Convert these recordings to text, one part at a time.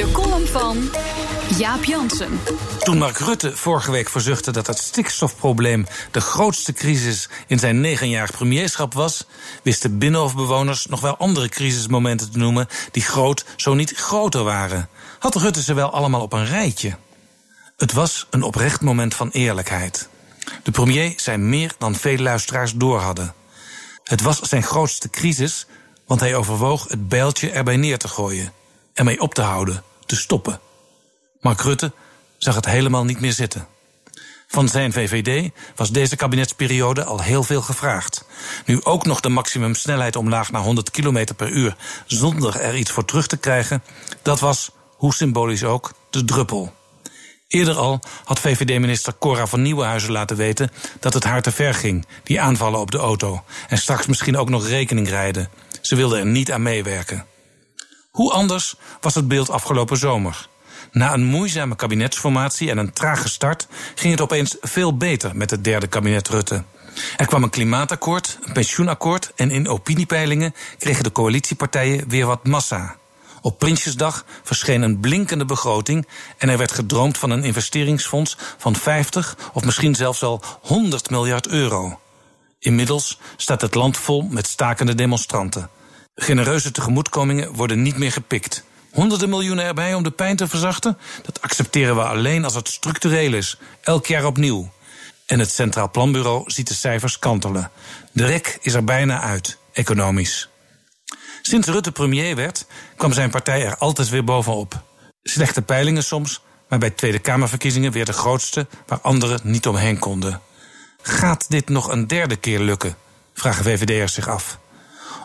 De column van Jaap Jansen. Toen Mark Rutte vorige week verzuchtte dat het stikstofprobleem de grootste crisis in zijn negenjarig premierschap was, wisten binnenhofbewoners nog wel andere crisismomenten te noemen die groot, zo niet groter waren. Had Rutte ze wel allemaal op een rijtje? Het was een oprecht moment van eerlijkheid. De premier zei meer dan veel luisteraars door hadden. Het was zijn grootste crisis, want hij overwoog het bijltje erbij neer te gooien, ermee op te houden, te stoppen. Mark Rutte zag het helemaal niet meer zitten. Van zijn VVD was deze kabinetsperiode al heel veel gevraagd. Nu ook nog de maximumsnelheid omlaag naar 100 km per uur zonder er iets voor terug te krijgen, dat was, hoe symbolisch ook, de druppel. Eerder al had VVD-minister Cora van Nieuwenhuizen laten weten dat het haar te ver ging, die aanvallen op de auto, en straks misschien ook nog rekening rijden. Ze wilde er niet aan meewerken. Hoe anders was het beeld afgelopen zomer? Na een moeizame kabinetsformatie en een trage start ging het opeens veel beter met het derde kabinet Rutte. Er kwam een klimaatakkoord, een pensioenakkoord en in opiniepeilingen kregen de coalitiepartijen weer wat massa. Op Prinsjesdag verscheen een blinkende begroting en er werd gedroomd van een investeringsfonds van 50 of misschien zelfs wel 100 miljard euro. Inmiddels staat het land vol met stakende demonstranten. Genereuze tegemoetkomingen worden niet meer gepikt. Honderden miljoenen erbij om de pijn te verzachten? Dat accepteren we alleen als het structureel is, elk jaar opnieuw. En het Centraal Planbureau ziet de cijfers kantelen. De rek is er bijna uit, economisch. Sinds Rutte premier werd, kwam zijn partij er altijd weer bovenop. Slechte peilingen soms, maar bij Tweede Kamerverkiezingen weer de grootste waar anderen niet omheen konden. Gaat dit nog een derde keer lukken? vragen VVD'ers zich af.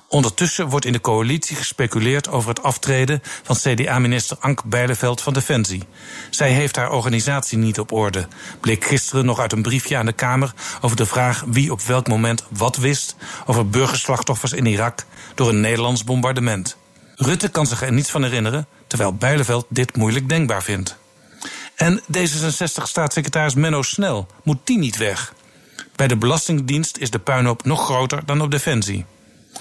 Ondertussen wordt in de coalitie gespeculeerd over het aftreden van CDA-minister Ank Bijleveld van Defensie. Zij heeft haar organisatie niet op orde, bleek gisteren nog uit een briefje aan de Kamer over de vraag wie op welk moment wat wist over burgerslachtoffers in Irak door een Nederlands bombardement. Rutte kan zich er niets van herinneren, terwijl Bijleveld dit moeilijk denkbaar vindt. En D66-staatssecretaris Menno Snel, moet die niet weg? Bij de Belastingdienst is de puinhoop nog groter dan op Defensie.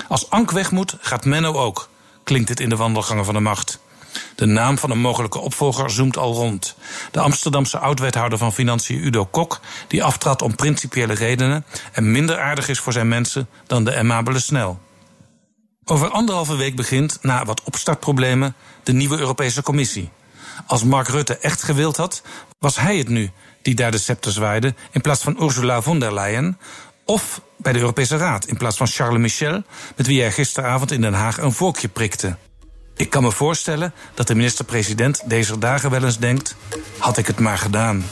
Als Ank weg moet, gaat Menno ook, klinkt het in de wandelgangen van de macht. De naam van een mogelijke opvolger zoomt al rond. De Amsterdamse oud-wethouder van Financiën Udo Kok, die aftrad om principiële redenen en minder aardig is voor zijn mensen dan de amabele Snel. Over anderhalve week begint, na wat opstartproblemen, de nieuwe Europese Commissie. Als Mark Rutte echt gewild had, was hij het nu die daar de scepter zwaaide in plaats van Ursula von der Leyen, of bij de Europese Raad in plaats van Charles Michel, met wie hij gisteravond in Den Haag een vorkje prikte. Ik kan me voorstellen dat de minister-president deze dagen wel eens denkt: had ik het maar gedaan.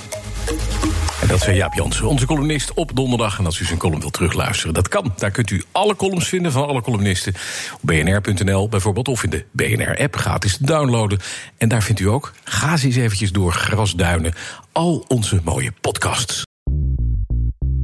En dat zei Jaap Jansen, onze columnist op donderdag. En als u zijn column wilt terugluisteren, dat kan. Daar kunt u alle columns vinden van alle columnisten op bnr.nl bijvoorbeeld... of in de BNR-app gratis te downloaden. En daar vindt u ook, ga eens eventjes door Grasduinen... al onze mooie podcasts.